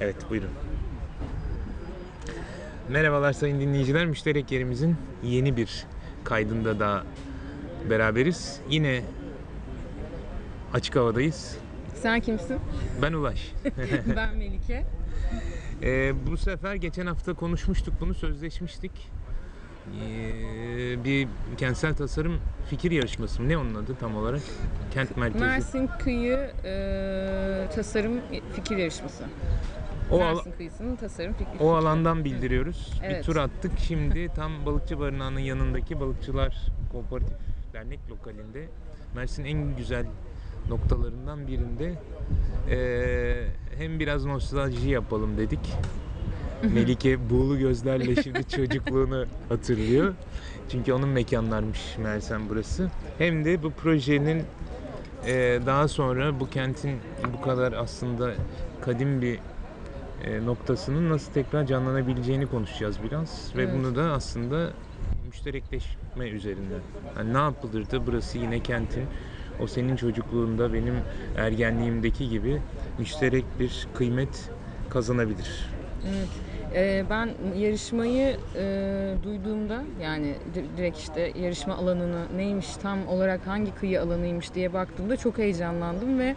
Evet buyurun. Merhabalar sayın dinleyiciler. Müşterek yerimizin yeni bir kaydında da beraberiz. Yine açık havadayız. Sen kimsin? Ben Ulaş. ben Melike. Ee, bu sefer geçen hafta konuşmuştuk bunu sözleşmiştik. Ee, bir kentsel tasarım fikir yarışması mı? Ne onun adı tam olarak? Kent merkezi. Mersin Kıyı e, Tasarım Fikir Yarışması. O, Mersin Kıyısı'nın tasarım fikir o alandan bildiriyoruz. Bir Evet. tur attık. Şimdi tam Balıkçı Barınağı'nın yanındaki Balıkçılar Kooperatif Dernek lokalinde Mersin en güzel noktalarından birinde ee, hem biraz nostalji yapalım dedik. Melike buğulu gözlerle şimdi çocukluğunu hatırlıyor. Çünkü onun mekanlarmış Mersin burası. Hem de bu projenin ee, daha sonra bu kentin bu kadar aslında kadim bir e, noktasının nasıl tekrar canlanabileceğini konuşacağız biraz ve Evet. bunu da aslında müşterekleşme üzerinden. Yani ne yapılırdı burası yine kentin o senin çocukluğunda benim ergenliğimdeki gibi müşterek bir kıymet kazanabilir. Evet. E, ben yarışmayı e, duyduğumda yani di- direkt işte yarışma alanını neymiş tam olarak hangi kıyı alanıymış diye baktığımda çok heyecanlandım ve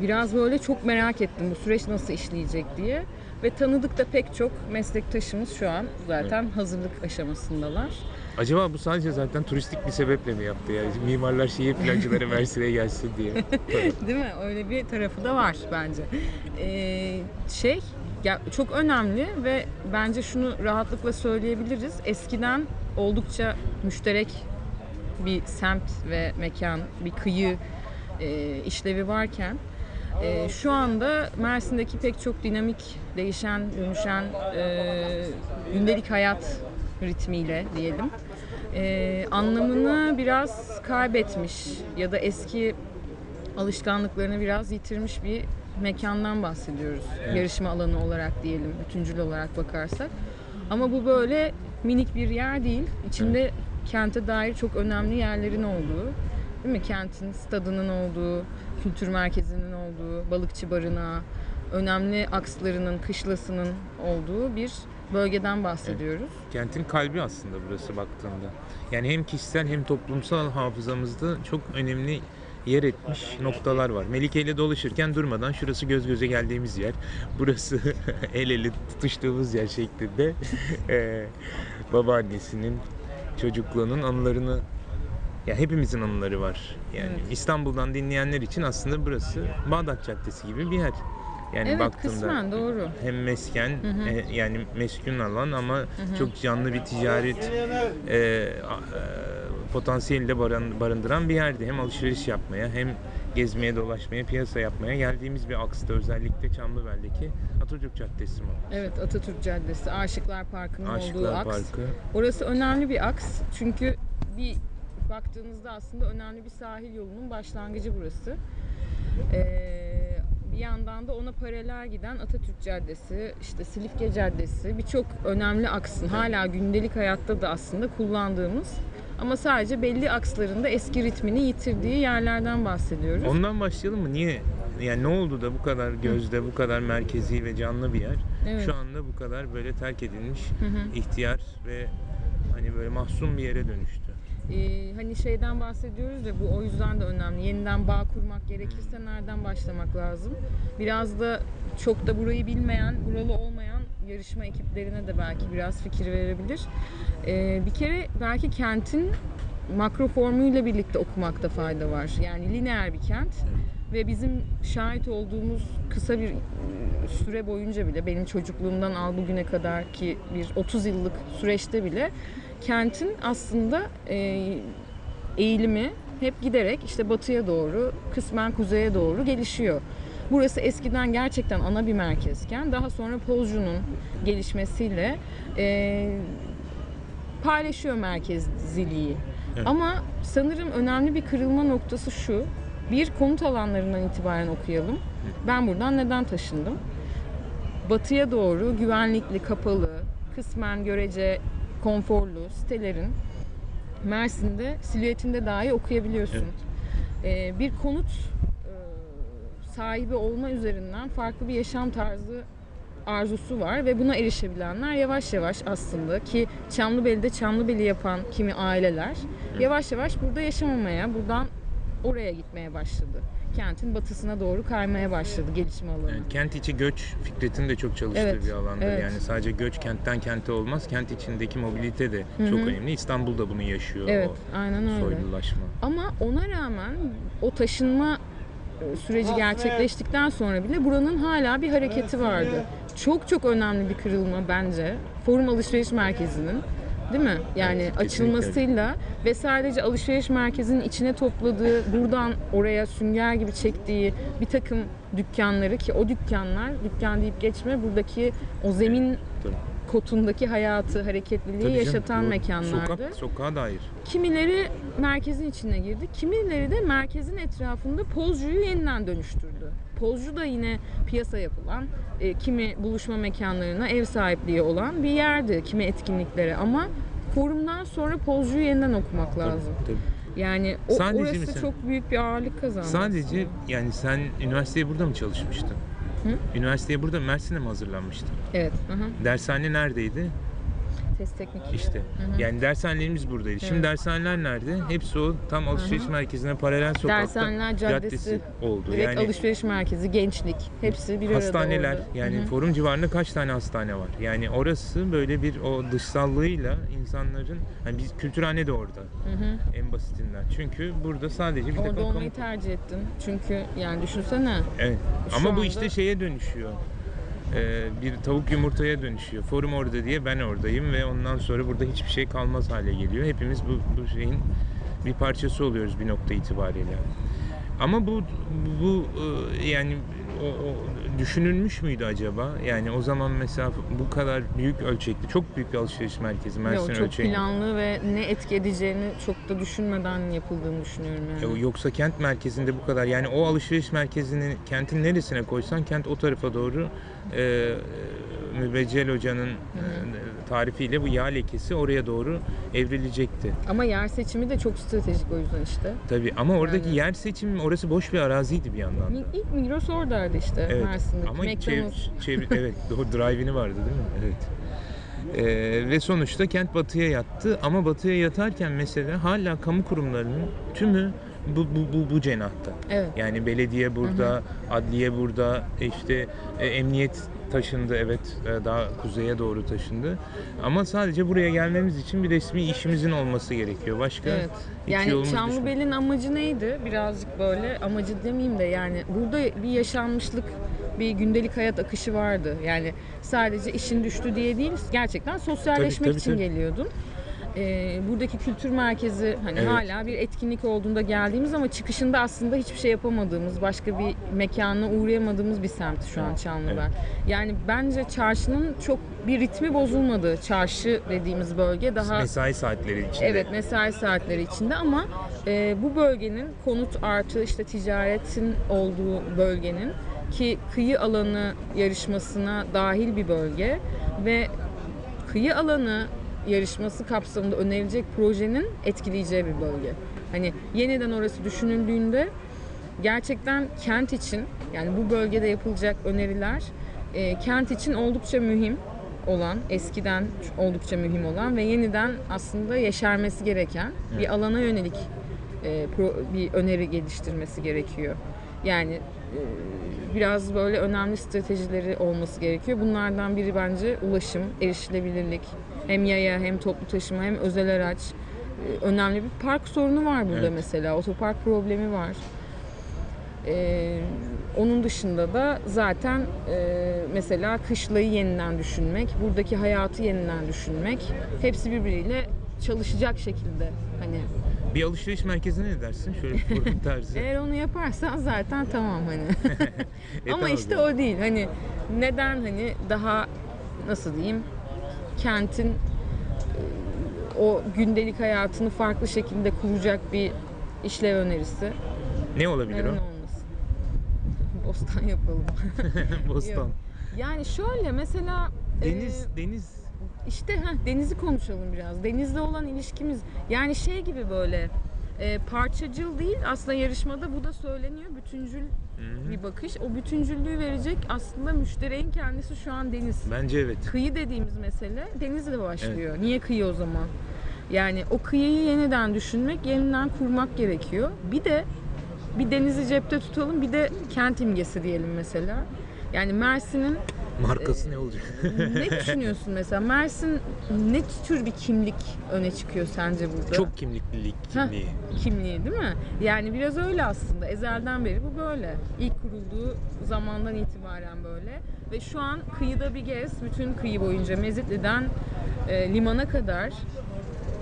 biraz böyle çok merak ettim bu süreç nasıl işleyecek diye. Ve tanıdık da pek çok meslektaşımız şu an zaten hazırlık aşamasındalar. Acaba bu sadece zaten turistik bir sebeple mi yaptı yani mimarlar şehir plancıları Mersin'e gelsin diye. Değil mi? Öyle bir tarafı da var bence. Ee, şey ya çok önemli ve bence şunu rahatlıkla söyleyebiliriz. Eskiden oldukça müşterek bir semt ve mekan, bir kıyı e, işlevi varken e, şu anda Mersin'deki pek çok dinamik, değişen, dönüşen e, gündelik hayat ritmiyle diyelim e, anlamını biraz kaybetmiş ya da eski alışkanlıklarını biraz yitirmiş bir mekandan bahsediyoruz. Evet. Yarışma alanı olarak diyelim, bütüncül olarak bakarsak. Ama bu böyle minik bir yer değil. İçinde kente dair çok önemli yerlerin olduğu, değil mi? Kentin stadının olduğu, kültür merkezinin olduğu, balıkçı barınağı, önemli akslarının, kışlasının olduğu bir bölgeden bahsediyoruz. Kentin kalbi aslında burası baktığında. Yani hem kişisel hem toplumsal hafızamızda çok önemli yer etmiş noktalar var. Melike ile dolaşırken durmadan şurası göz göze geldiğimiz yer, burası el ele tutuştuğumuz yer şeklinde eee, babaannesinin çocukluğunun anılarını ya hepimizin anıları var. Yani Evet. İstanbul'dan dinleyenler için aslında burası Bağdat Caddesi gibi bir yer. Yani Evet, baktığında kısmen doğru. hem mesken hı. e, yani meskun alan ama çok canlı bir ticaret e, e, potansiyeli de barın- barındıran bir yerdi. Hem alışveriş yapmaya hem gezmeye dolaşmaya piyasa yapmaya geldiğimiz bir aksta özellikle Çamlıbel'deki Atatürk Caddesi mi? Evet Atatürk Caddesi, Aşıklar Parkı'nın olduğu Aşıklar aks. Parkı. Orası önemli bir aks çünkü bir baktığınızda aslında önemli bir sahil yolunun başlangıcı burası. Ee, bir yandan da ona paralel giden Atatürk Caddesi, işte Silifke Caddesi birçok önemli aksın hala gündelik hayatta da aslında kullandığımız ama sadece belli akslarında eski ritmini yitirdiği yerlerden bahsediyoruz. Ondan başlayalım mı? Niye? Yani ne oldu da bu kadar gözde, bu kadar merkezi ve canlı bir yer Evet. şu anda bu kadar böyle terk edilmiş, Hı hı. ihtiyar ve hani böyle mahzun bir yere dönüştü. Ee, hani şeyden bahsediyoruz ya bu o yüzden de önemli. Yeniden bağ kurmak gerekirse nereden başlamak lazım? Biraz da çok da burayı bilmeyen, buralı olmayan yarışma ekiplerine de belki biraz fikir verebilir. Ee, bir kere belki kentin makro formuyla birlikte okumakta fayda var. Yani lineer bir kent ve bizim şahit olduğumuz kısa bir e, süre boyunca bile benim çocukluğumdan al bugüne kadar ki bir 30 yıllık süreçte bile kentin aslında e, eğilimi hep giderek işte batıya doğru kısmen kuzeye doğru gelişiyor. Burası eskiden gerçekten ana bir merkezken daha sonra Pozcu'nun gelişmesiyle e, paylaşıyor merkezciliği. Evet. Ama sanırım önemli bir kırılma noktası şu. Bir konut alanlarından itibaren okuyalım. Ben buradan neden taşındım? Batıya doğru güvenlikli, kapalı, kısmen görece konforlu sitelerin Mersin'de silüetinde dahi okuyabiliyorsun. Ee, bir konut e, sahibi olma üzerinden farklı bir yaşam tarzı arzusu var ve buna erişebilenler yavaş yavaş aslında ki Çamlıbeli'de Çamlıbeli yapan kimi aileler yavaş yavaş burada yaşamamaya, buradan oraya gitmeye başladı. Kentin batısına doğru kaymaya başladı gelişim alanı. Yani kent içi göç Fikret'in de çok çalıştığı Evet, bir alandır. evet. Yani sadece göç kentten kente olmaz. Kent içindeki mobilite de Hı çok önemli. İstanbul da bunu yaşıyor. Evet, O aynen öyle. soylulaşma. Ama ona rağmen o taşınma e, süreci gerçekleştikten sonra bile buranın hala bir hareketi vardı. Çok çok önemli bir kırılma bence. Forum Alışveriş Merkezi'nin değil mi? Yani Evet, kesinlikle açılmasıyla ve sadece alışveriş merkezinin içine topladığı, buradan oraya sünger gibi çektiği bir takım dükkanları ki o dükkanlar, dükkan deyip geçme buradaki o zemin Tabii. Kotundaki hayatı, hareketliliği Tabii canım, yaşatan doğru. mekanlardı. Sokak, sokağa dair. Kimileri merkezin içine girdi, kimileri de merkezin etrafında pozcuyu yeniden dönüştürdü. Pozcu da yine piyasa yapılan, e, kimi buluşma mekanlarına ev sahipliği olan bir yerdi, kimi etkinliklere ama forumdan sonra pozcuyu yeniden okumak lazım. Tabii, tabii. Yani o, Sadece orası mesela- çok büyük bir ağırlık kazandı. Sadece yani sen üniversiteye burada mı çalışmıştın? Hı? Üniversiteye burada Mersin'e mi hazırlanmıştın? Evet. Aha. Dershane neredeydi? Test teknik. İşte. hı. Yani dershanelerimiz buradaydı. Şimdi Evet. dershaneler nerede? Hepsi o tam alışveriş merkezine paralel sokakta. Dershaneler Caddesi, oldu. Direkt yani alışveriş merkezi, gençlik hepsi bir arada hastaneler yani Hı hı. forum civarında kaç tane hastane var? Yani orası böyle bir o dışsallığıyla insanların hani biz kültürhane de orada Hı hı. en basitinden. Çünkü burada sadece bir takım Orada kamu olmayı tercih ettim. Çünkü yani düşünsene Evet. Şu Ama bu anda- işte şeye dönüşüyor. Ee, bir tavuk yumurtaya dönüşüyor. Forum orada diye ben oradayım ve ondan sonra burada hiçbir şey kalmaz hale geliyor. Hepimiz bu, bu şeyin bir parçası oluyoruz bir nokta itibariyle. Ama bu bu e, yani o, o düşünülmüş müydü acaba? Yani o zaman mesela bu kadar büyük ölçekli, çok büyük bir alışveriş merkezi Mersin Yok, çok ölçeğinde. planlı ve ne etki edeceğini çok da düşünmeden yapıldığını düşünüyorum yani. E, Yoksa kent merkezinde bu kadar yani o alışveriş merkezini kentin neresine koysan kent o tarafa doğru e, e, Mübeccel Hoca'nın e, tarifiyle bu yağ lekesi oraya doğru evrilecekti. Ama yer seçimi de çok stratejik o yüzden işte. Tabii ama oradaki Yani- yer seçimi orası boş bir araziydi bir yandan da. İlk Migros oradaydı işte Evet. Mersin'deki. Ama çev- çevir evet o drive-in'i vardı değil mi? Evet. Ee, ve sonuçta kent batıya yattı ama batıya yatarken mesela hala kamu kurumlarının tümü bu bu bu, bu cenahta. Evet. Yani belediye burada, adliye burada, işte e, emniyet taşındı evet e, daha kuzeye doğru taşındı. Ama sadece buraya gelmemiz için bir resmi işimizin olması gerekiyor. Başka Evet. Yani. Çamlıbel'in amacı neydi? Birazcık böyle amacı demeyeyim de yani burada bir yaşanmışlık bir gündelik hayat akışı vardı. Yani sadece işin düştü diye değil, gerçekten sosyalleşmek Tabii, tabii, için tabii. geliyordun. Ee, buradaki kültür merkezi hani Evet. hala bir etkinlik olduğunda geldiğimiz ama çıkışında aslında hiçbir şey yapamadığımız, başka bir mekana uğrayamadığımız bir semt şu an Çamlıbel. Yani bence çarşının çok bir ritmi bozulmadı. Çarşı dediğimiz bölge daha mesai saatleri içinde. Evet mesai saatleri içinde ama e, bu bölgenin konut artı işte ticaretin olduğu bölgenin ki kıyı alanı yarışmasına dahil bir bölge ve kıyı alanı yarışması kapsamında önerilecek projenin etkileyeceği bir bölge. Hani yeniden orası düşünüldüğünde gerçekten kent için yani bu bölgede yapılacak öneriler e, kent için oldukça mühim olan, eskiden oldukça mühim olan ve yeniden aslında yeşermesi gereken bir alana yönelik e, pro- bir öneri geliştirmesi gerekiyor. Yani e, biraz böyle önemli stratejileri olması gerekiyor. Bunlardan biri bence ulaşım, erişilebilirlik. Hem yaya hem toplu taşıma hem özel araç. E, önemli bir park sorunu var burada Evet. mesela. Otopark problemi var. Ee, onun dışında da zaten e, mesela kışlayı yeniden düşünmek, buradaki hayatı yeniden düşünmek hepsi birbiriyle çalışacak şekilde hani Bir alışveriş merkezine ne dersin? Şöyle bir forum tarzı. eğer onu yaparsan zaten tamam hani. E, Ama tamam işte o değil. Hani neden hani daha nasıl diyeyim kentin e, o gündelik hayatını farklı şekilde kuracak bir işlev önerisi. Ne olabilir Neden o? olmasın? Bostan yapalım. Bostan. Yani şöyle mesela Deniz, e, deniz işte heh, denizi konuşalım biraz. Denizle olan ilişkimiz yani şey gibi böyle e, parçacıl değil aslında yarışmada bu da söyleniyor. Bütüncül Hı hı. bir bakış. O bütüncüllüğü verecek aslında müşterinin kendisi şu an deniz. Bence evet. Kıyı dediğimiz mesele denizle başlıyor. Niye kıyı o zaman? Yani o kıyıyı yeniden düşünmek, yeniden kurmak gerekiyor. Bir de bir denizi cepte tutalım, bir de kent imgesi diyelim mesela. Yani Mersin'in Markası ne olacak? ne düşünüyorsun mesela? Mersin ne tür bir kimlik öne çıkıyor sence burada? Çok kimliklilik Heh, kimliği. kimliği değil mi? Yani biraz öyle aslında. Ezelden beri bu böyle. İlk kurulduğu zamandan itibaren böyle. Ve şu an kıyıda bir gez, bütün kıyı boyunca Mezitli'den e, limana kadar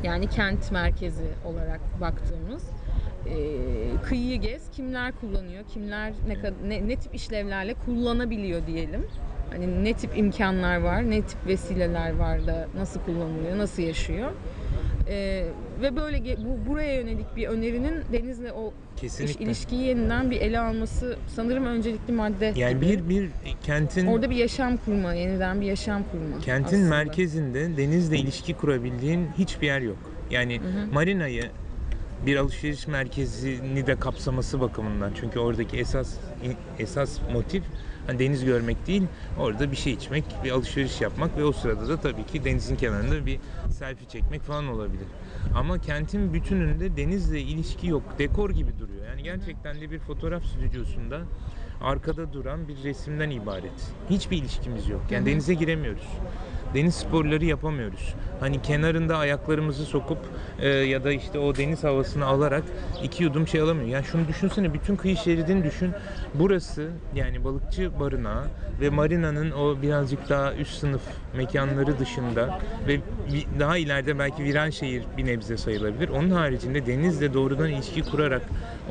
yani kent merkezi olarak baktığımız e, kıyıyı gez. Kimler kullanıyor, kimler ne, ne, ne tip işlevlerle kullanabiliyor diyelim. Hani ne tip imkanlar var, ne tip vesileler var da nasıl kullanılıyor, nasıl yaşıyor. E, ve böyle bu buraya yönelik bir önerinin denizle o iş, Kesinlikle. ilişkiyi yeniden bir ele alması sanırım öncelikli madde. Yani gibi. bir bir kentin orada bir yaşam kurma, yeniden bir yaşam kurma. kentin aslında. merkezinde denizle ilişki kurabildiğin hiçbir yer yok. Yani marinayı bir alışveriş merkezini de kapsaması bakımından. Çünkü oradaki esas esas motif hani deniz görmek değil, orada bir şey içmek, bir alışveriş yapmak ve o sırada da tabii ki denizin kenarında bir selfie çekmek falan olabilir. Ama kentin bütününde denizle ilişki yok. Dekor gibi duruyor. Yani gerçekten de bir fotoğraf stüdyosunda arkada duran bir resimden ibaret. Hiçbir ilişkimiz yok. Yani denize giremiyoruz. Deniz sporları yapamıyoruz. Hani kenarında ayaklarımızı sokup e, ya da işte o deniz havasını alarak iki yudum şey alamıyor. Yani şunu düşünsene bütün kıyı şeridini düşün. Burası yani balıkçı barınağı ve marinanın o birazcık daha üst sınıf mekanları dışında ve daha ileride belki viran şehir bir nebze sayılabilir. Onun haricinde denizle doğrudan ilişki kurarak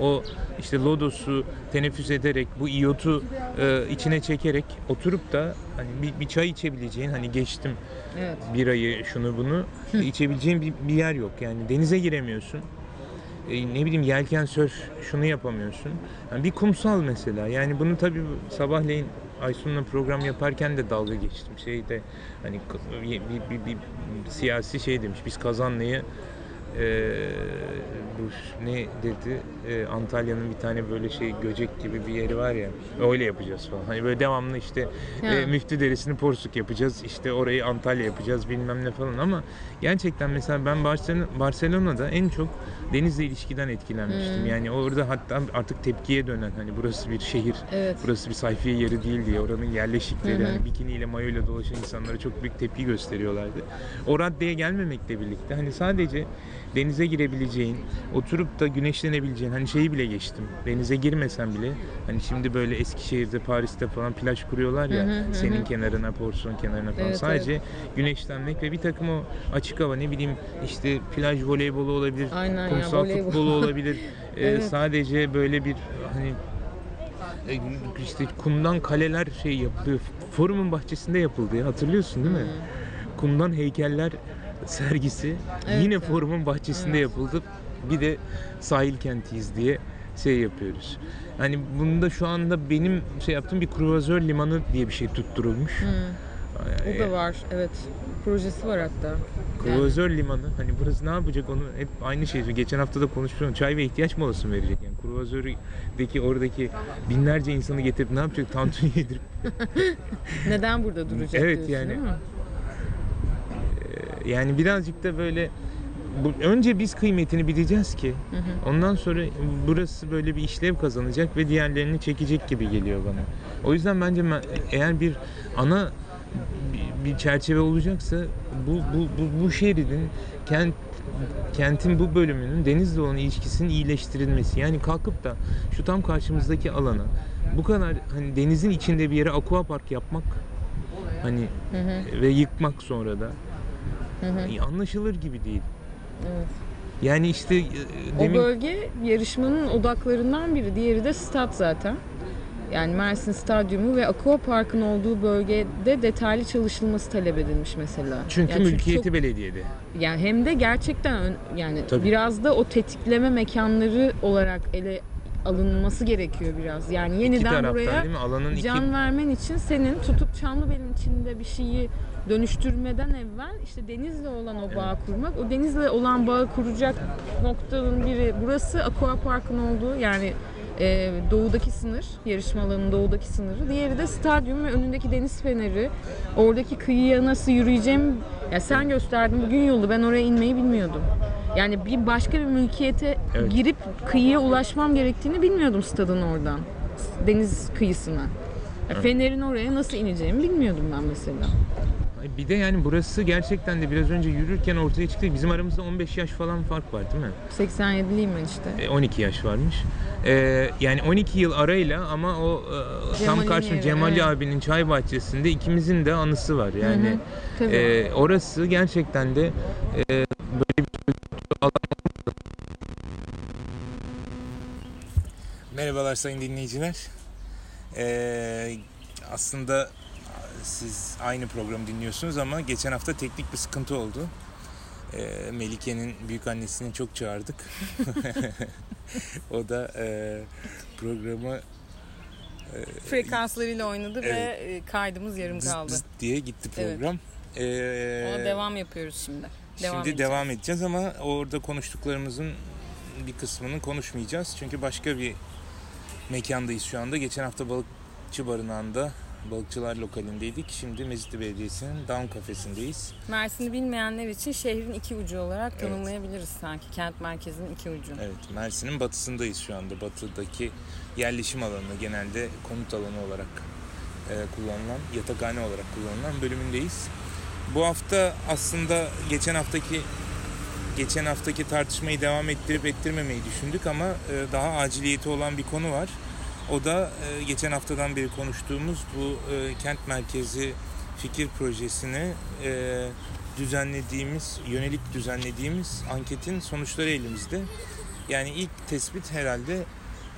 o işte lodosu teneffüs ederek bu iyotu e, içine çekerek oturup da hani bir, bir çay içebileceğin hani geçtim Evet. birayı şunu bunu içebileceğin bir, bir yer yok. Yani denize giremiyorsun. E, ne bileyim yelken sörf şunu yapamıyorsun. Yani bir kumsal mesela. Yani bunu tabii sabahleyin Aysun'la program yaparken de dalga geçtim. Şeyde hani bir, bir, bir, bir siyasi şey demiş. Biz Kazanlı'yı e, bu ne dedi E, Antalya'nın bir tane böyle şey göcek gibi bir yeri var ya öyle yapacağız falan. Hani böyle devamlı işte Ha. e, Müftü Deresi'ni Porsuk yapacağız. işte orayı Antalya yapacağız bilmem ne falan ama gerçekten mesela ben Barcelona, Barcelona'da en çok denizle ilişkiden etkilenmiştim. Hmm. Yani orada hatta artık tepkiye dönen hani burası bir şehir, Evet. burası bir sayfiye yeri değil diye oranın yerleşikleri hı. hani bikiniyle mayoyla dolaşan insanlara çok büyük tepki gösteriyorlardı. O raddeye gelmemekle birlikte hani sadece denize girebileceğin, oturup da güneşlenebileceğin hani şeyi bile geçtim. Denize girmesen bile hani şimdi böyle Eskişehir'de, Paris'te falan plaj kuruyorlar ya Hı hı, senin hı. kenarına, porsiyon kenarına falan. Evet, sadece güneşlenmek ve bir takım o açık hava ne bileyim işte plaj voleybolu olabilir, Aynen ya, kumsal voleybol. futbolu olabilir. Ee, Evet. sadece böyle bir hani e, işte kumdan kaleler şey yapılıyor. Forumun bahçesinde yapıldı ya hatırlıyorsun değil mi? Kumdan heykeller sergisi Evet, yine evet. forumun bahçesinde Evet. yapıldı. Bir de sahil kentiyiz diye şey yapıyoruz. Hani bunda şu anda benim şey yaptığım bir kruvazör limanı diye bir şey tutturulmuş. Hı. O da var. Evet. Projesi var hatta. Kruvazör limanı hani burası ne yapacak onu hep aynı şey. Geçen hafta da konuştuk. Çay ve ihtiyaç molası mı verecek? Yani kruvazördeki oradaki binlerce insanı getirip ne yapacak? Tantuni yedirip Neden burada duracak Evet, diyorsun yani. değil mi? yani birazcık da böyle bu, önce biz kıymetini bileceğiz ki Hı hı. ondan sonra burası böyle bir işlev kazanacak ve diğerlerini çekecek gibi geliyor bana. O yüzden bence eğer bir ana bir, bir çerçeve olacaksa bu bu bu, bu şeridin kent kentin bu bölümünün denizle olan ilişkisinin iyileştirilmesi. Yani kalkıp da şu tam karşımızdaki alana bu kadar hani denizin içinde bir yere aqua park yapmak hani Hı hı. ve yıkmak sonra da Hı hı. anlaşılır gibi değil. Evet. Yani işte e, O demin bölge yarışmanın odaklarından biri. Diğeri de stat zaten. Yani Mersin Stadyumu ve Aqua Park'ın olduğu bölgede detaylı çalışılması talep edilmiş mesela. çünkü Yani mülkiyeti çok- belediyede. yani hem de gerçekten yani Tabii. biraz da o tetikleme mekanları olarak ele alınması gerekiyor biraz. Yani yeniden taraftan buraya? Alanın iki can vermen için senin tutup Çamlıbel'in içinde bir şeyi dönüştürmeden evvel işte denizle olan o bağı kurmak. O denizle olan bağı kuracak noktanın biri burası Aqua Park'ın olduğu yani e, doğudaki sınır, yarışma alanının doğudaki sınırı. Diğeri de stadyum ve önündeki deniz feneri. Oradaki kıyıya nasıl yürüyeceğim, ya sen gösterdin bugün yolu ben oraya inmeyi bilmiyordum. Yani bir başka bir mülkiyete Evet. girip kıyıya ulaşmam gerektiğini bilmiyordum stadın oradan. Deniz kıyısına. Ya Fener'in oraya nasıl ineceğimi bilmiyordum ben mesela. Ay, Bir de yani burası gerçekten de biraz önce yürürken ortaya çıktı. Bizim aramızda 15 yaş falan fark var değil mi? 87'liyim ben işte. E, 12 yaş varmış. E, yani 12 yıl arayla ama o e, tam yeri, Cemali evet. abinin çay bahçesinde ikimizin de anısı var. Yani Hı hı, tabii. e, orası gerçekten de e, böyle bir alan Merhabalar sayın dinleyiciler. Ee, aslında siz aynı programı dinliyorsunuz ama geçen hafta teknik bir sıkıntı oldu. Ee, Melike'nin büyük annesini çok çağırdık. o da e, programı Frekanslarıyla oynadı Evet. ve e, kaydımız yarım kaldı. zıt diye gitti Evet. program. Ee, Ona devam yapıyoruz şimdi. Devam Şimdi edeceğiz. devam edeceğiz ama orada konuştuklarımızın bir kısmını konuşmayacağız. Çünkü başka bir mekandayız şu anda. Geçen hafta balıkçı barınağında balıkçılar lokalindeydik. Şimdi Mezitli Belediyesi'nin Down kafesindeyiz. Mersin'i bilmeyenler için şehrin iki ucu olarak tanımlayabiliriz sanki. Kent merkezinin iki ucu. Evet, Mersin'in batısındayız şu anda. Batıdaki yerleşim alanı genelde konut alanı olarak e, kullanılan, yatakhane olarak kullanılan bölümündeyiz. Bu hafta aslında geçen haftaki geçen haftaki tartışmayı devam ettirip ettirmemeyi düşündük ama e, daha aciliyeti olan bir konu var. O da e, geçen haftadan beri konuştuğumuz bu e, kent merkezi fikir projesini e, düzenlediğimiz, yönelik düzenlediğimiz anketin sonuçları elimizde. Yani ilk tespit herhalde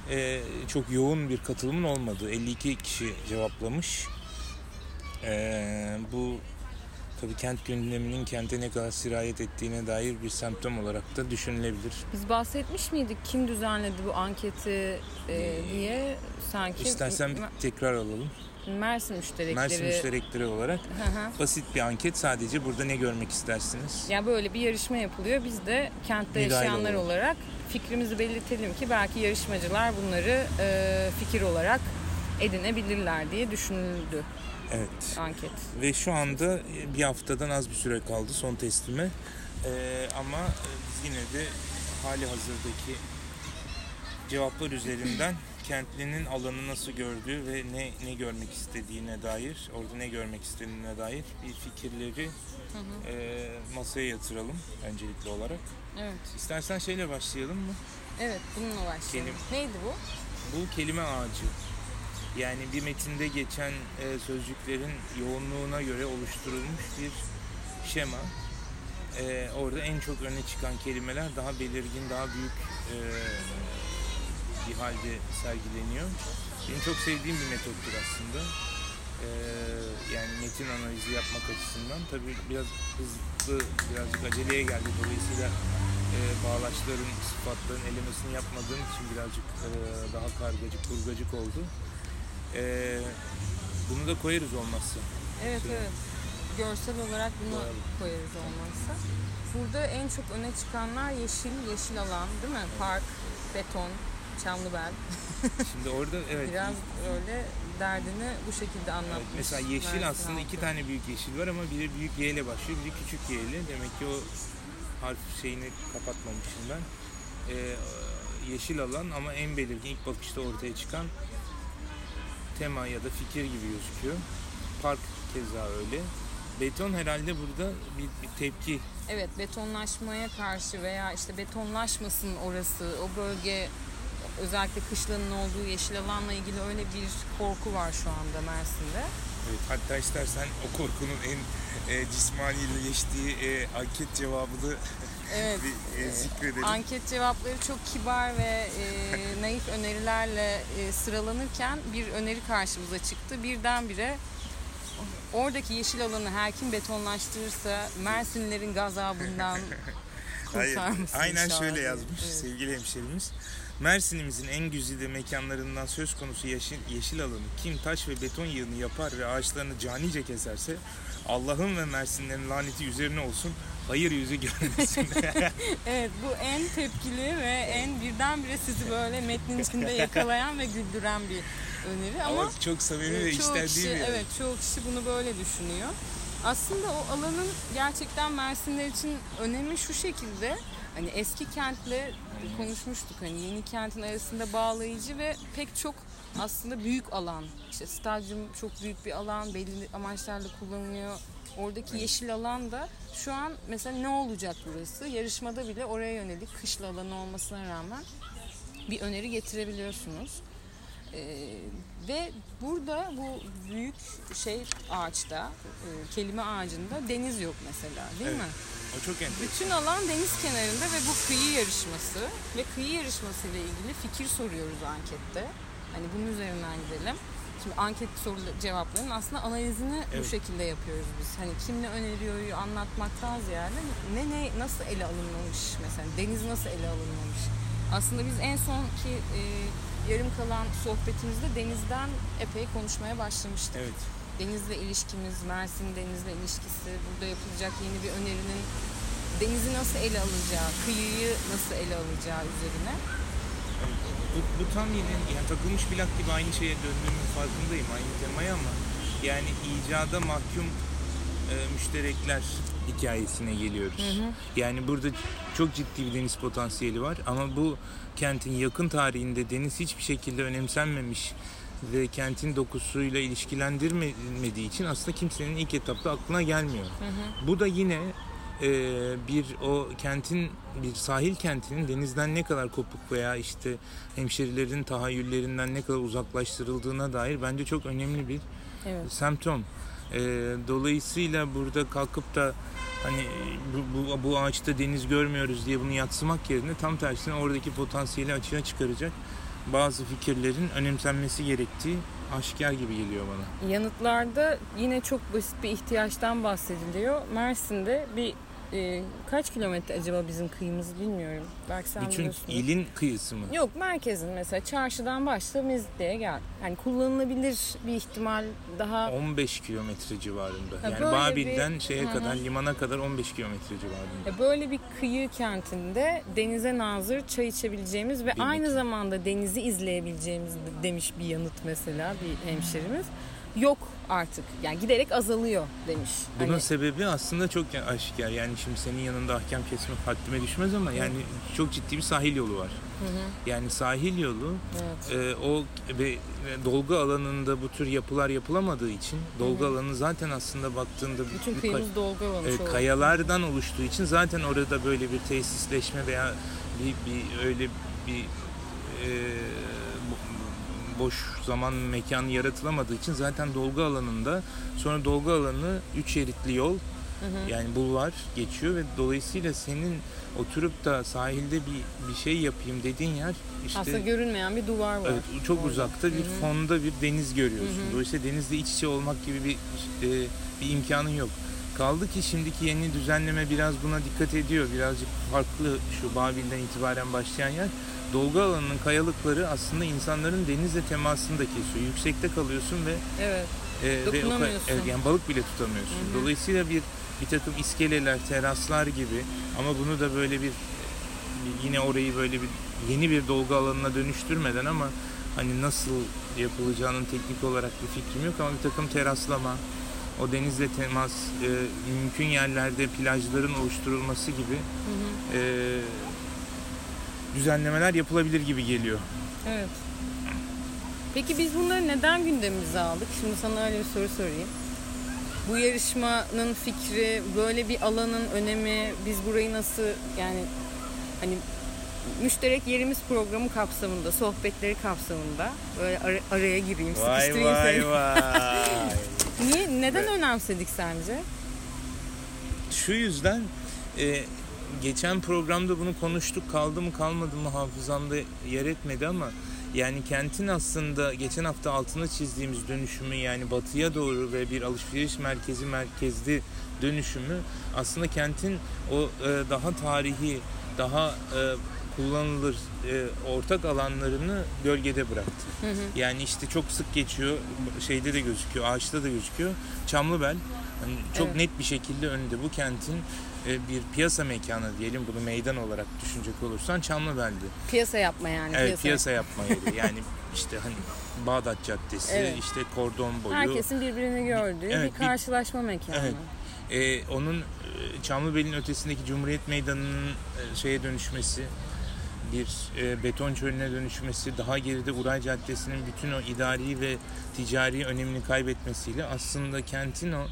e, çok yoğun bir katılımın olmadığı. 52 kişi cevaplamış. E, bu tabii kent gündeminin kente ne kadar sirayet ettiğine dair bir semptom olarak da düşünülebilir. Biz bahsetmiş miydik kim düzenledi bu anketi e, diye sanki İstersen tekrar alalım. Mersin müşterekleri. Mersin müşterekleri olarak basit bir anket. Sadece burada ne görmek istersiniz? Ya böyle bir yarışma yapılıyor. Biz de kentte Müdahil yaşayanlar olalım. olarak fikrimizi belirtelim ki belki yarışmacılar bunları e, fikir olarak edinebilirler diye düşünüldü Evet. anket. Ve şu anda bir haftadan az bir süre kaldı son teslime. Ee, ama e, biz yine de hali hazırdaki cevaplar üzerinden kentlinin alanı nasıl gördüğü ve ne ne görmek istediğine dair, orada ne görmek istediğine dair bir fikirleri e, masaya yatıralım öncelikli olarak. Evet. İstersen şeyle başlayalım mı? Evet bununla başlayalım. Kelim- Neydi bu? Bu kelime ağacı. Yani bir metinde geçen e, sözcüklerin yoğunluğuna göre oluşturulmuş bir şema. E, orada en çok öne çıkan kelimeler daha belirgin, daha büyük e, bir halde sergileniyor. Benim çok sevdiğim bir metottur aslında. E, yani metin analizi yapmak açısından. Tabii biraz hızlı, birazcık aceleye geldi. Dolayısıyla e, bağlaçların, sıfatların elemesini yapmadığım için birazcık e, daha kargacık, kurgacık oldu. E, bunu da koyarız olmazsa. Evet Şöyle. evet. Görsel olarak bunu Koyalım. koyarız olmazsa. Burada en çok öne çıkanlar yeşil, yeşil alan değil mi? Park, beton, Çamlıbel. Şimdi orada evet, Biraz öyle derdini bu şekilde evet, anlatmış. mesela yeşil Mersin aslında iki tane büyük yeşil var ama biri büyük Y ile başlıyor, biri küçük Y ile. Demek ki o harf şeyini kapatmamışım ben. E, yeşil alan ama en belirgin ilk bakışta ortaya çıkan tema ya da fikir gibi gözüküyor. Park keza öyle. Beton herhalde burada bir, bir tepki Evet betonlaşmaya karşı veya işte betonlaşmasın orası, o bölge özellikle kışlanın olduğu yeşil alanla ilgili öyle bir korku var şu anda Mersin'de. Evet, hatta istersen o korkunun en e, cismanileştiği e, anket cevabını Evet. bir e, zikredelim. Anket cevapları çok kibar ve e, naif önerilerle e, sıralanırken bir öneri karşımıza çıktı. Birdenbire oradaki yeşil alanı her kim betonlaştırırsa Mersinlilerin gazabından Hayır, aynen inşallah şöyle yazmış Evet. sevgili hemşerimiz. Mersin'imizin en güzide mekanlarından söz konusu yeşil, yeşil alanı kim taş ve beton yığını yapar ve ağaçlarını canice keserse Allah'ın ve Mersinlerin laneti üzerine olsun hayır yüzü görmesin. Evet bu en tepkili ve en birdenbire sizi böyle metnin içinde yakalayan ve güldüren bir öneri ama, Ama çok samimi ve e, çoğu içten kişi, değil mi? Evet çoğu kişi bunu böyle düşünüyor. Aslında o alanın gerçekten Mersinler için önemi şu şekilde hani eski kentle konuşmuştuk hani yeni kentin arasında bağlayıcı ve pek çok aslında büyük alan. İşte stadyum çok büyük bir alan, belli amaçlarla kullanılıyor. Oradaki yeşil alan da şu an mesela ne olacak burası? Yarışmada bile oraya yönelik kışla alanı olmasına rağmen bir öneri getirebiliyorsunuz. Ee, ve burada bu büyük şey ağaçta, e, kelime ağacında deniz yok mesela değil Evet. mi? O çok enteresan. Bütün alan deniz kenarında ve bu kıyı yarışması ve kıyı yarışması ile ilgili fikir soruyoruz ankette. Hani bunun üzerinden gidelim. Şimdi anket soru cevaplarının aslında analizini bu Evet. şekilde yapıyoruz biz. Hani kim ne öneriyoryu anlatmaktan ziyade ne ne nasıl ele alınmamış mesela deniz nasıl ele alınmamış. Aslında biz en sonki e, yarım kalan sohbetimizde denizden epey konuşmaya başlamıştık. Evet. Denizle ilişkimiz, Mersin denizle ilişkisi, burada yapılacak yeni bir önerinin denizi nasıl ele alacağı, kıyıyı nasıl ele alacağı üzerine. Bu, bu tam yine yani takılmış plak gibi aynı şeye döndüğümün farkındayım aynı temaya ama yani icada mahkum e, müşterekler hikayesine geliyoruz. Yani burada çok ciddi bir deniz potansiyeli var ama bu kentin yakın tarihinde deniz hiçbir şekilde önemsenmemiş ve kentin dokusuyla ilişkilendirmediği için aslında kimsenin ilk etapta aklına gelmiyor. Bu da yine e, bir o kentin bir sahil kentinin denizden ne kadar kopuk veya işte hemşerilerin tahayyüllerinden ne kadar uzaklaştırıldığına dair bence çok önemli bir Evet. semptom. E, dolayısıyla burada kalkıp da hani bu, bu, bu ağaçta deniz görmüyoruz diye bunu yatsımak yerine tam tersine oradaki potansiyeli açığa çıkaracak bazı fikirlerin önemsenmesi gerektiği aşikar gibi geliyor bana. Yanıtlarda yine çok basit bir ihtiyaçtan bahsediliyor. Mersin'de bir e, kaç kilometre acaba bizim kıyımız bilmiyorum. Belki sen Bütün biliyorsun. ilin kıyısı mı? Yok merkezin mesela çarşıdan başla Mezitli'ye gel. Yani kullanılabilir bir ihtimal daha 15 kilometre civarında. Ha, yani Babil'den bir- şeye kadar limana kadar 15 kilometre civarında. Ya Böyle bir kıyı kentinde denize nazır çay içebileceğimiz ve Tabii aynı zamanda denizi izleyebileceğimiz de- demiş bir yanıt mesela bir hemşerimiz. Yok artık. Yani giderek azalıyor demiş. Bunun Hani- sebebi aslında çok aşikar. Yani şimdi senin yanında ahkam kesmek haddime düşmez ama yani çok ciddi bir sahil yolu var. Yani sahil yolu evet. e, o ve dolgu alanında bu tür yapılar yapılamadığı için dolgu alanı zaten aslında baktığında Bütün bir- kıyımız dolgu e, olmuş oldu. kayalardan oluştuğu için zaten orada böyle bir tesisleşme veya bir, bir öyle bir e, boş zaman mekan yaratılamadığı için zaten dolgu alanında sonra dolgu alanı üç şeritli yol yani bulvar geçiyor ve dolayısıyla senin oturup da sahilde bir bir şey yapayım dediğin yer işte Aslında görünmeyen bir duvar var. Evet, çok orada. uzakta bir Hı hı. fonda bir deniz görüyorsun. Hı hı. Dolayısıyla denizle iç içe olmak gibi bir e, bir imkanın yok. Kaldı ki şimdiki yeni düzenleme biraz buna dikkat ediyor. Birazcık farklı şu Babil'den itibaren başlayan yer. Dolgu alanının kayalıkları aslında insanların denizle temasını da kesiyor. Yüksekte kalıyorsun ve Evet. e, ve o Dokunamıyorsun. evet, yani balık bile tutamıyorsun. Hı hı. Dolayısıyla bir bir takım iskeleler, teraslar gibi ama bunu da böyle bir bir- yine orayı böyle bir yeni bir dolgu alanına dönüştürmeden ama hani nasıl yapılacağının teknik olarak bir fikrim yok ama bir takım teraslama, o denizle temas, e, mümkün yerlerde plajların oluşturulması gibi Hı hı. e, düzenlemeler yapılabilir gibi geliyor. Evet. Peki biz bunları neden gündemimize aldık? Şimdi sana öyle bir soru sorayım. Bu yarışmanın fikri, böyle bir alanın önemi, biz burayı nasıl yani hani müşterek yerimiz programı kapsamında, sohbetleri kapsamında böyle ara- araya gireyim, Vay sıkıştırayım vay seni. vay. Niye, neden önemsedik sence? Şu yüzden e, geçen programda bunu konuştuk kaldı mı kalmadı mı hafızamda yer etmedi ama yani kentin aslında geçen hafta altına çizdiğimiz dönüşümü yani batıya doğru ve bir alışveriş merkezi merkezli dönüşümü aslında kentin o e, daha tarihi daha e, kullanılır e, ortak alanlarını gölgede bıraktı. Yani işte çok sık geçiyor, şeyde de gözüküyor, ağaçta da gözüküyor. Çamlıbel hani çok Evet. net bir şekilde önünde bu kentin e, bir piyasa mekanı diyelim bunu meydan olarak düşünecek olursan Çamlıbel'di. Piyasa yapma yani. Evet piyasa yapma yeri. Yani işte hani Bağdat Caddesi, Evet. işte kordon boyu. Herkesin birbirini gördüğü Evet, bir bir- karşılaşma mekanı. Evet. Ee, onun e, Çamlıbel'in ötesindeki Cumhuriyet Meydanı'nın e, şeye dönüşmesi, bir e, beton çölüne dönüşmesi, daha geride Uray Caddesi'nin bütün o idari ve ticari önemini kaybetmesiyle aslında kentin o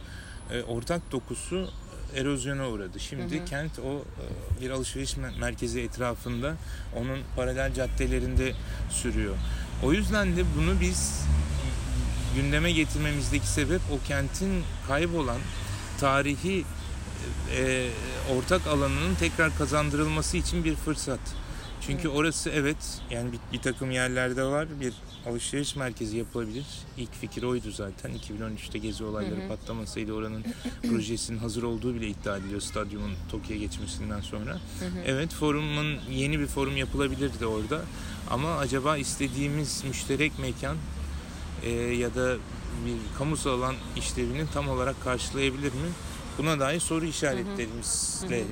e, ortak dokusu erozyona uğradı. Şimdi Hı hı. kent o e, bir alışveriş me- merkezi etrafında onun paralel caddelerinde sürüyor. O yüzden de bunu biz gündeme getirmemizdeki sebep o kentin kaybolan tarihi e, ortak alanının tekrar kazandırılması için bir fırsat. Çünkü orası evet yani bir, bir takım yerlerde var bir alışveriş merkezi yapılabilir. İlk fikir oydu zaten. 2013'te gezi olayları Hı hı. patlamasaydı oranın projesinin hazır olduğu bile iddia ediliyor stadyumun Tokyo'ya geçmesinden sonra. Hı hı. Evet forumun yeni bir forum yapılabilirdi orada. Ama acaba istediğimiz müşterek mekan e, ya da bir kamusal alan işlevini tam olarak karşılayabilir mi? Buna dair soru işaretlerimizle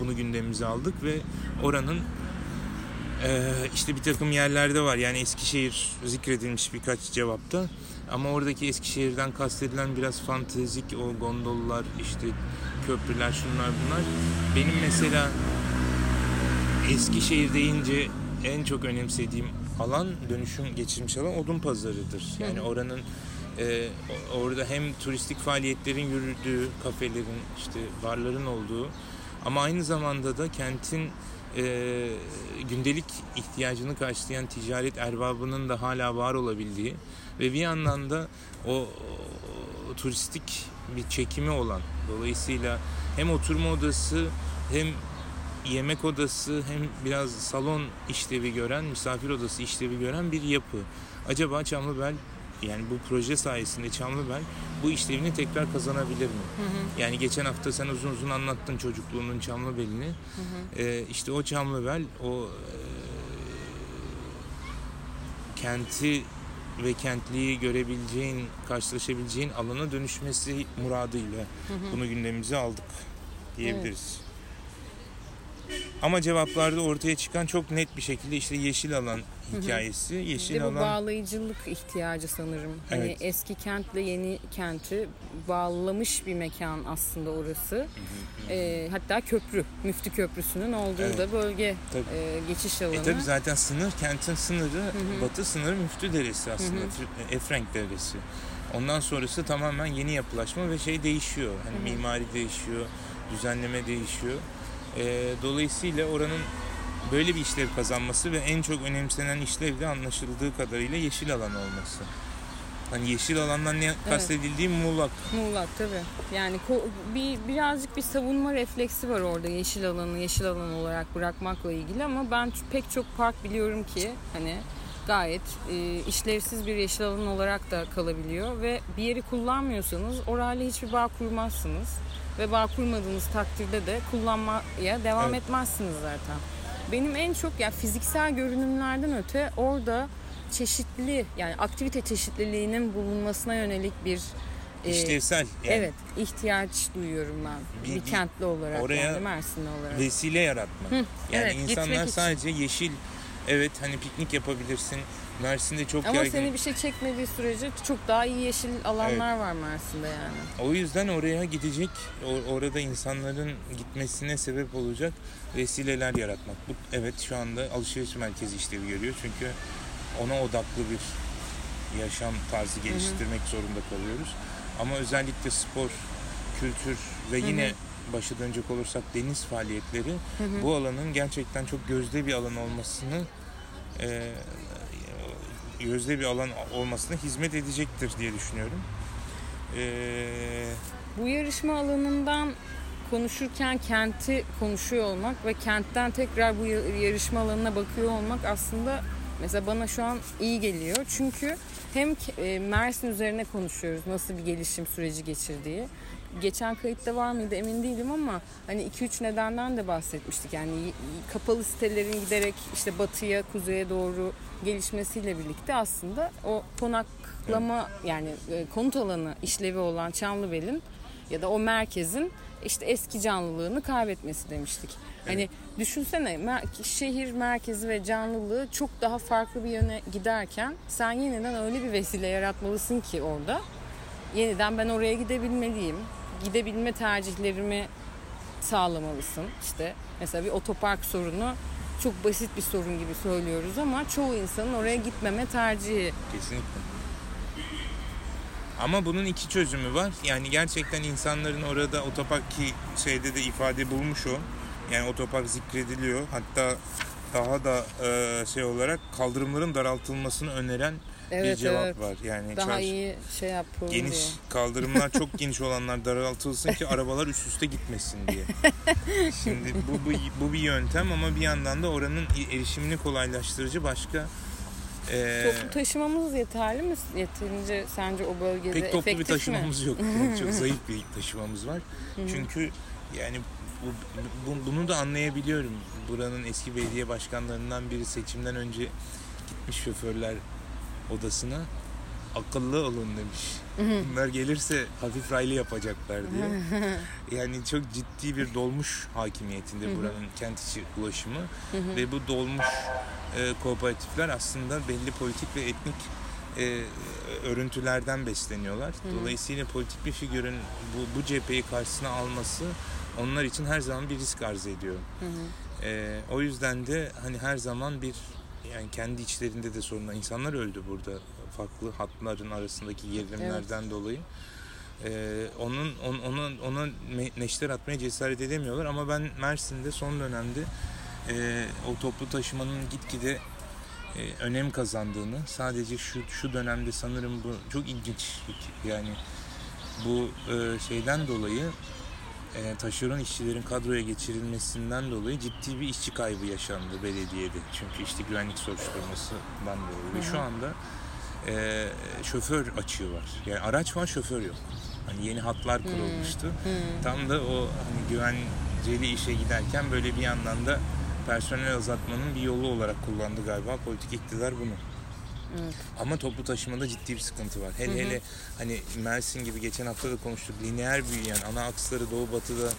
bunu gündemimize aldık ve oranın e, işte bir takım yerlerde var. Yani Eskişehir zikredilmiş birkaç cevapta. Ama oradaki Eskişehir'den kastedilen biraz fantezik o gondollar, işte köprüler, şunlar bunlar. Benim mesela Eskişehir deyince en çok önemsediğim alan dönüşüm geçirmiş alan odun pazarıdır. Yani oranın e, orada hem turistik faaliyetlerin yürüdüğü, kafelerin, işte barların olduğu ama aynı zamanda da kentin e, gündelik ihtiyacını karşılayan ticaret erbabının da hala var olabildiği ve bir yandan da o, o turistik bir çekimi olan dolayısıyla hem oturma odası hem yemek odası hem biraz salon işlevi gören, misafir odası işlevi gören bir yapı. Acaba Çamlıbel yani bu proje sayesinde Çamlıbel bu işlevini tekrar kazanabilir mi? Hı hı. Yani geçen hafta sen uzun uzun anlattın çocukluğunun Çamlıbel'ini. Hı hı. Ee, işte o Çamlıbel o e, kenti ve kentliyi görebileceğin, karşılaşabileceğin alana dönüşmesi muradıyla Hı hı. bunu gündemimize aldık diyebiliriz. Ama cevaplarda ortaya çıkan çok net bir şekilde işte yeşil alan hikayesi. Yeşil de bu alan bağlayıcılık ihtiyacı sanırım. Hani Evet. eski kentle yeni kenti bağlamış bir mekan aslında orası. Ee, hatta köprü, Müftü Köprüsü'nün olduğu Evet. da bölge Tabii. e, geçiş alanı. E tabi zaten sınır, kentin sınırı, batı sınırı Müftü Deresi aslında. Fr- Efrenk Deresi. Ondan sonrası tamamen yeni yapılaşma ve şey değişiyor. Hani mimari değişiyor, düzenleme değişiyor. E, dolayısıyla oranın böyle bir işlev kazanması ve en çok önemsenen işlev de anlaşıldığı kadarıyla yeşil alan olması. Hani yeşil alandan ne kastedildiği muğlak. Muğlak tabii. Yani bir birazcık bir savunma refleksi var orada yeşil alanı yeşil alan olarak bırakmakla ilgili ama ben pek çok park biliyorum ki hani gayet e, işlevsiz bir yeşil alan olarak da kalabiliyor ve bir yeri kullanmıyorsanız orayla hiçbir bağ kurmazsınız ve bağ kurmadığınız takdirde de kullanmaya devam Evet. etmezsiniz zaten. Benim en çok yani fiziksel görünümlerden öte orada çeşitli yani aktivite çeşitliliğinin bulunmasına yönelik bir e, işlevsel. Yani Evet, ihtiyaç duyuyorum ben. Bir- Bir, kentli olarak oraya yani Mersinli olarak. vesile yaratma. Hı, yani evet, insanlar sadece yeşil evet hani piknik yapabilirsin. Mersin'de çok Ama yaygın. seni bir şey çekmediği sürece çok daha iyi yeşil alanlar var Mersin'de yani. O yüzden oraya gidecek, orada insanların gitmesine sebep olacak vesileler yaratmak. Bu evet şu anda alışveriş merkezi işlevi görüyor. Çünkü ona odaklı bir yaşam tarzı geliştirmek zorunda kalıyoruz. Ama özellikle spor, kültür ve Hı hı. yine başa dönecek olursak deniz faaliyetleri Hı hı. bu alanın gerçekten çok gözde bir alan olmasını e, gözde bir alan olmasına hizmet edecektir diye düşünüyorum. E, Bu yarışma alanından konuşurken kenti konuşuyor olmak ve kentten tekrar bu ya- yarışma alanına bakıyor olmak aslında mesela bana şu an iyi geliyor. Çünkü hem e, Mersin üzerine konuşuyoruz nasıl bir gelişim süreci geçirdiği. Geçen kayıtta var mıydı emin değilim ama hani 2-3 nedenden de bahsetmiştik. Yani kapalı sitelerin giderek işte batıya, kuzeye doğru gelişmesiyle birlikte aslında o konaklama yani e, konut alanı işlevi olan Çamlıbel'in ya da o merkezin işte eski canlılığını kaybetmesi demiştik. Hani düşünsene mer- şehir merkezi ve canlılığı çok daha farklı bir yöne giderken sen yeniden öyle bir vesile yaratmalısın ki orada yeniden ben oraya gidebilmeliyim. Gidebilme tercihlerimi sağlamalısın. İşte mesela bir otopark sorunu çok basit bir sorun gibi söylüyoruz ama çoğu insanın oraya gitmeme tercihi. Kesinlikle. Ama bunun iki çözümü var. Yani gerçekten insanların orada otopark ki şeyde de ifade bulmuş o. Yani otopark zikrediliyor. Hatta daha da şey olarak kaldırımların daraltılmasını öneren bir Evet cevap evet. var. Yani Daha çarşı- iyi şey yap geniş diye. kaldırımlar çok geniş olanlar daraltılsın ki arabalar üst üste gitmesin diye. Şimdi bu, bu, bu bir yöntem ama bir yandan da oranın erişimini kolaylaştırıcı başka e, Toplu taşımamız yeterli mi? Yeterince sence o bölgede pek toplu bir efektif mi? taşımamız yok. Yani çok zayıf bir taşımamız var. Çünkü yani bu, bu- bunu da anlayabiliyorum. Buranın eski belediye başkanlarından biri seçimden önce gitmiş şoförler odasına akıllı olun demiş. Bunlar gelirse hafif raylı yapacaklar diye. Yani çok ciddi bir dolmuş hakimiyetinde buranın kent içi ulaşımı ve bu dolmuş e, kooperatifler aslında belli politik ve etnik e, örüntülerden besleniyorlar. Dolayısıyla politik bir figürün bu, bu cepheyi karşısına alması onlar için her zaman bir risk arz ediyor. E, o yüzden de hani her zaman bir yani kendi içlerinde de sorunlar. İnsanlar öldü burada farklı hatların arasındaki gerilimlerden dolayı. Ee, onun on, ona ona neşter atmaya cesaret edemiyorlar ama ben Mersin'de son dönemde e, o toplu taşımanın gitgide e, önem kazandığını sadece şu şu dönemde sanırım bu çok ilginç yani bu e, şeyden dolayı e, taşeron işçilerin kadroya geçirilmesinden dolayı ciddi bir işçi kaybı yaşandı belediyede. Çünkü işte güvenlik soruşturmasından dolayı. Ve şu anda e, şoför açığı var. Yani araç var şoför yok. Hani yeni hatlar kurulmuştu. Tam da o hani güvenceli işe giderken böyle bir yandan da personel azaltmanın bir yolu olarak kullandı galiba politik iktidar bunu. Evet. Ama toplu taşımada ciddi bir sıkıntı var. Hele hele hani Mersin gibi geçen hafta da konuştuk. Lineer büyüyen ana aksları doğu batıda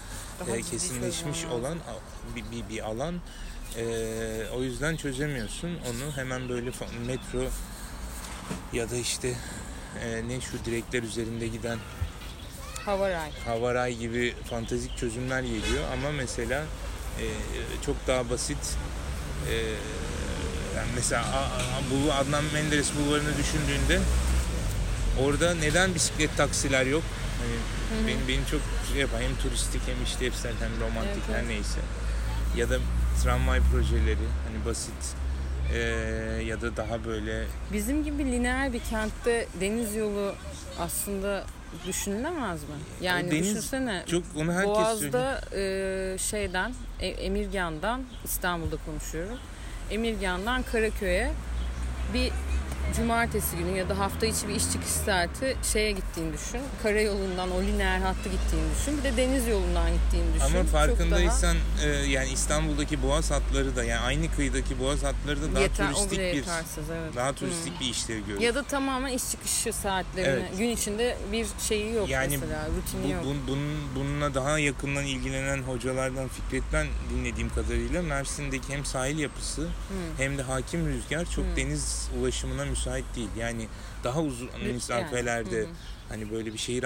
Daha e, kesinleşmiş olan bir, bir, bir alan. E, o yüzden çözemiyorsun onu. Hemen böyle metro ya da işte e, ne şu direkler üzerinde giden Havaray. havaray gibi fantastik çözümler geliyor ama mesela e, çok daha basit e, yani mesela bu Adnan Menderes bulvarını düşündüğünde orada neden bisiklet taksiler yok? Hani benim benim çok şey yapan hem turistik hem işlevsel hem romantik Evet, her neyse. Ya da tramvay projeleri hani basit e, ya da daha böyle Bizim gibi lineer bir kentte deniz yolu aslında düşünülemez mi? Yani deniz düşünsene çok onu herkes söylüyor. Boğaz'da e, şeyden E- Emirgan'dan İstanbul'da konuşuyorum. Emirgan'dan Karaköy'e bir cumartesi günü ya da hafta içi bir iş çıkış saati şeye gittiğini düşün. Karayolundan o lineer hattı gittiğini düşün. Bir de deniz yolundan gittiğini düşün. Ama farkındaysan e, yani İstanbul'daki boğaz hatları da yani aynı kıyıdaki boğaz hatları da daha daha yeter, turistik bir yetersiz evet. daha turistik bir işlev görüyor. Ya da tamamen iş çıkışı saatlerine Evet. gün içinde bir şeyi yok Yani mesela rutini Bu, yok. bun- bunun, bununla daha yakından ilgilenen hocalardan Fikret'ten dinlediğim kadarıyla Mersin'deki hem sahil yapısı hem de hakim rüzgar çok Hı. deniz ulaşımına müsait değil. Yani daha uzun Yani, mesafelerde hı. hani böyle bir şehir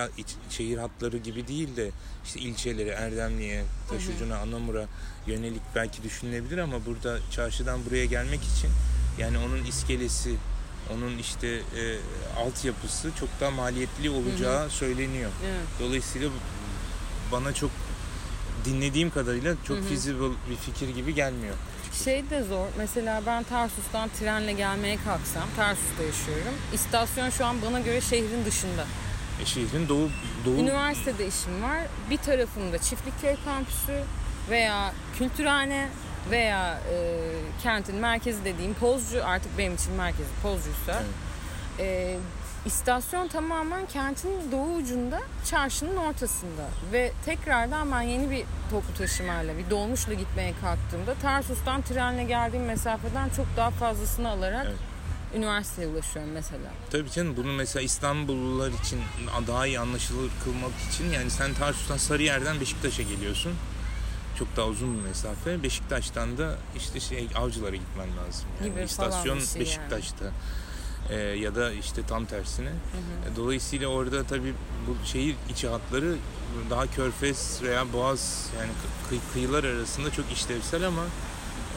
şehir hatları gibi değil de işte ilçeleri Erdemli'ye, Taşucu'na, Anamur'a yönelik belki düşünülebilir ama burada çarşıdan buraya gelmek için yani onun iskelesi, onun işte e, altyapısı çok daha maliyetli olacağı söyleniyor. Evet. Dolayısıyla bana çok dinlediğim kadarıyla çok feasible bir fikir gibi gelmiyor. Şey de zor. Mesela ben Tarsus'tan trenle gelmeye kalksam, Tarsus'ta yaşıyorum. İstasyon şu an bana göre şehrin dışında. E, şehrin doğu doğu Üniversitede işim var. Bir tarafında Çiftlikköy kampüsü veya kültürhane veya e, kentin merkezi dediğim Pozcu artık benim için merkezi Pozcuysa. Evet. e, istasyon tamamen kentin doğu ucunda, çarşının ortasında. Ve tekrardan ben yeni bir toplu taşımayla, bir dolmuşla gitmeye kalktığımda Tarsus'tan trenle geldiğim mesafeden çok daha fazlasını alarak Evet. üniversiteye ulaşıyorum mesela. Tabii canım bunu mesela İstanbullular için daha iyi anlaşılır kılmak için yani sen Tarsus'tan Sarıyer'den Beşiktaş'a geliyorsun. Çok daha uzun bir mesafe. Beşiktaş'tan da işte şey Avcılar'a gitmen lazım. Yani Gibi falan İstasyon şey Beşiktaş'ta. Ee, ya da işte tam tersine. E, Dolayısıyla orada tabii bu şehir içi hatları daha körfez veya boğaz yani kı- kıyılar arasında çok işlevsel ama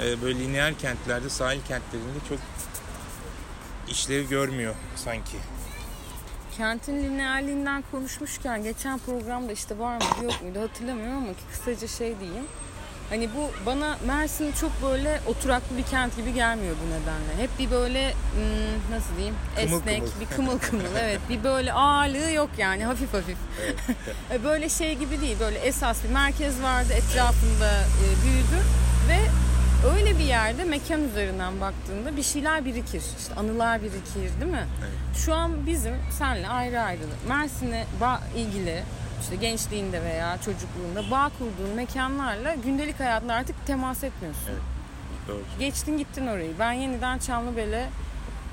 e, böyle lineer kentlerde, sahil kentlerinde çok işlev görmüyor sanki. Kentin lineerliğinden konuşmuşken geçen programda işte var mıydı yok muydu hatırlamıyorum ama ki kısaca şey diyeyim. Hani bu bana Mersin çok böyle oturaklı bir kent gibi gelmiyor bu nedenle. Hep bir böyle hmm, nasıl diyeyim Kımıl esnek, kımıl. bir kımıl kımıl evet. Bir böyle ağırlığı yok yani hafif hafif. E, böyle şey gibi değil böyle esas bir merkez vardı etrafında e, büyüdü ve öyle bir yerde mekan üzerinden baktığında bir şeyler birikir. İşte anılar birikir değil mi? Şu an bizim senle ayrı ayrı Mersin'e ilgili işte gençliğinde veya çocukluğunda bağ kurduğun mekanlarla gündelik hayatla artık temas etmiyorsun. Evet. Doğru. Geçtin gittin orayı. Ben yeniden Çamlıbel'e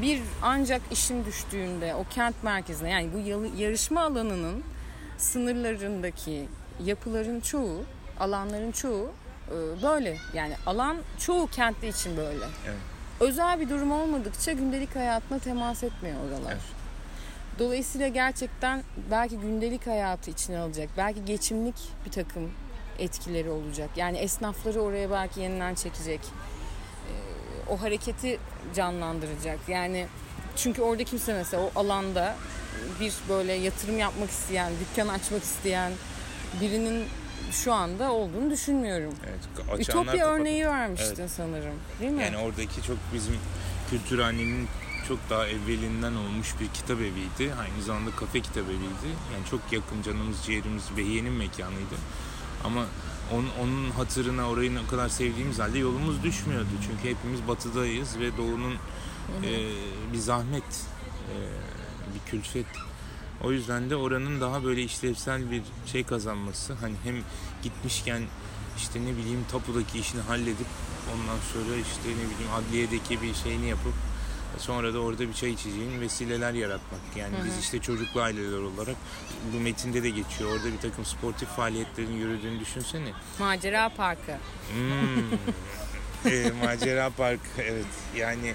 bir ancak işim düştüğünde o kent merkezine yani bu yarışma alanının sınırlarındaki yapıların çoğu, alanların çoğu e, böyle. Yani alan çoğu kentte için böyle. Evet. Özel bir durum olmadıkça gündelik hayatına temas etmiyor oralar. Evet. Dolayısıyla gerçekten belki gündelik hayatı içine alacak. Belki geçimlik bir takım etkileri olacak. Yani esnafları oraya belki yeniden çekecek. Ee, o hareketi canlandıracak. Yani çünkü orada kimse mesela o alanda bir böyle yatırım yapmak isteyen, dükkan açmak isteyen birinin şu anda olduğunu düşünmüyorum. Evet, Ütopya kapadı. örneği vermiştin sanırım. Değil mi? Yani oradaki çok bizim kültürhanenin çok daha evvelinden olmuş bir kitap eviydi. Aynı zamanda kafe kitap eviydi. Yani çok yakın canımız ciğerimiz Behiye'nin mekanıydı. Ama onun, onun hatırına orayı ne kadar sevdiğimiz halde yolumuz düşmüyordu. Çünkü hepimiz batıdayız ve doğunun e, bir zahmet, e, bir külfet. O yüzden de oranın daha böyle işlevsel bir şey kazanması. Hani hem gitmişken işte ne bileyim tapudaki işini halledip ondan sonra işte ne bileyim adliyedeki bir şeyini yapıp sonra da orada bir çay içeceğin vesileler yaratmak. Yani biz işte çocuklu aileler olarak bu metinde de geçiyor. Orada bir takım sportif faaliyetlerin yürüdüğünü düşünsene. Macera Parkı. Hmm. E, macera park evet yani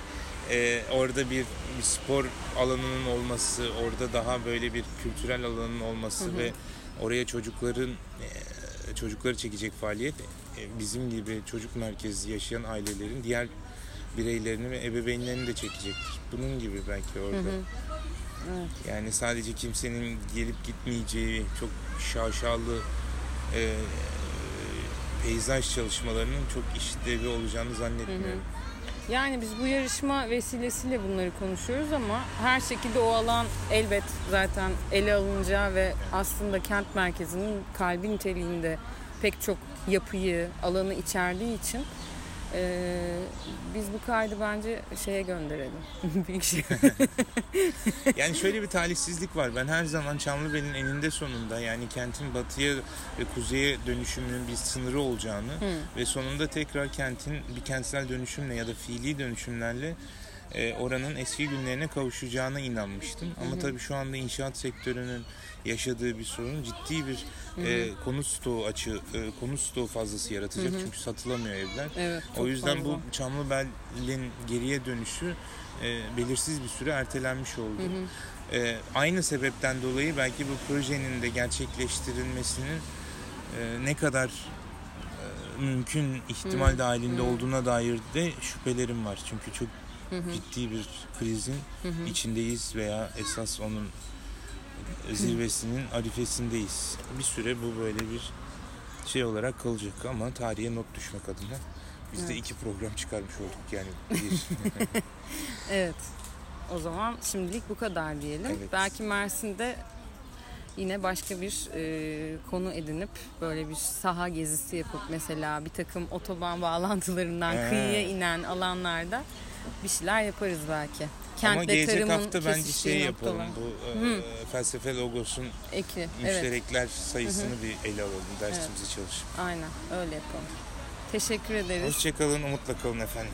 e, orada bir, bir spor alanının olması orada daha böyle bir kültürel alanın olması ve oraya çocukların e, çocukları çekecek faaliyet e, bizim gibi çocuk merkezli yaşayan ailelerin diğer bireylerini ve ebeveynlerini de çekecektir. Bunun gibi belki orada. Evet. Yani sadece kimsenin gelip gitmeyeceği çok şaşalı e, peyzaj çalışmalarının çok işlevi olacağını zannetmiyorum. Yani biz bu yarışma vesilesiyle bunları konuşuyoruz ama her şekilde o alan elbet zaten ele alınacağı ve aslında kent merkezinin kalbi niteliğinde pek çok yapıyı, alanı içerdiği için eee, biz bu kaydı bence şeye gönderelim. Büyük şey. Yani şöyle bir talihsizlik var. Ben her zaman Çamlıbel'in eninde sonunda yani kentin batıya ve kuzeye dönüşümünün bir sınırı olacağını ve sonunda tekrar kentin bir kentsel dönüşümle ya da fiili dönüşümlerle e, oranın eski günlerine kavuşacağına inanmıştım. Ama tabii şu anda inşaat sektörünün yaşadığı bir sorun ciddi bir e, konut stoğu açı e, konut stoğu fazlası yaratacak çünkü satılamıyor evler. Evet, o yüzden fazla. bu Çamlıbel'in geriye dönüşü e, belirsiz bir süre ertelenmiş oldu. E, aynı sebepten dolayı belki bu projenin de gerçekleştirilmesinin e, ne kadar e, mümkün ihtimal dahilinde olduğuna dair de şüphelerim var. Çünkü çok ciddi bir krizin içindeyiz veya esas onun zirvesinin arifesindeyiz. Bir süre bu böyle bir şey olarak kalacak ama tarihe not düşmek adına biz de iki program çıkarmış olduk yani. Bir, Evet. O zaman şimdilik bu kadar diyelim. Evet. Belki Mersin'de yine başka bir e, konu edinip böyle bir saha gezisi yapıp mesela bir takım otoban bağlantılarından He. kıyıya inen alanlarda bir şeyler yaparız belki. Kentle Ama gelecek tarımın hafta bence şey noktalar. yapalım. Bu e, felsefe logosun Eki. Evet. müşterekler sayısını bir ele alalım. Dersimizi çalışıp. Aynen. Öyle yapalım. Teşekkür ederiz. Hoşçakalın, umutla kalın efendim.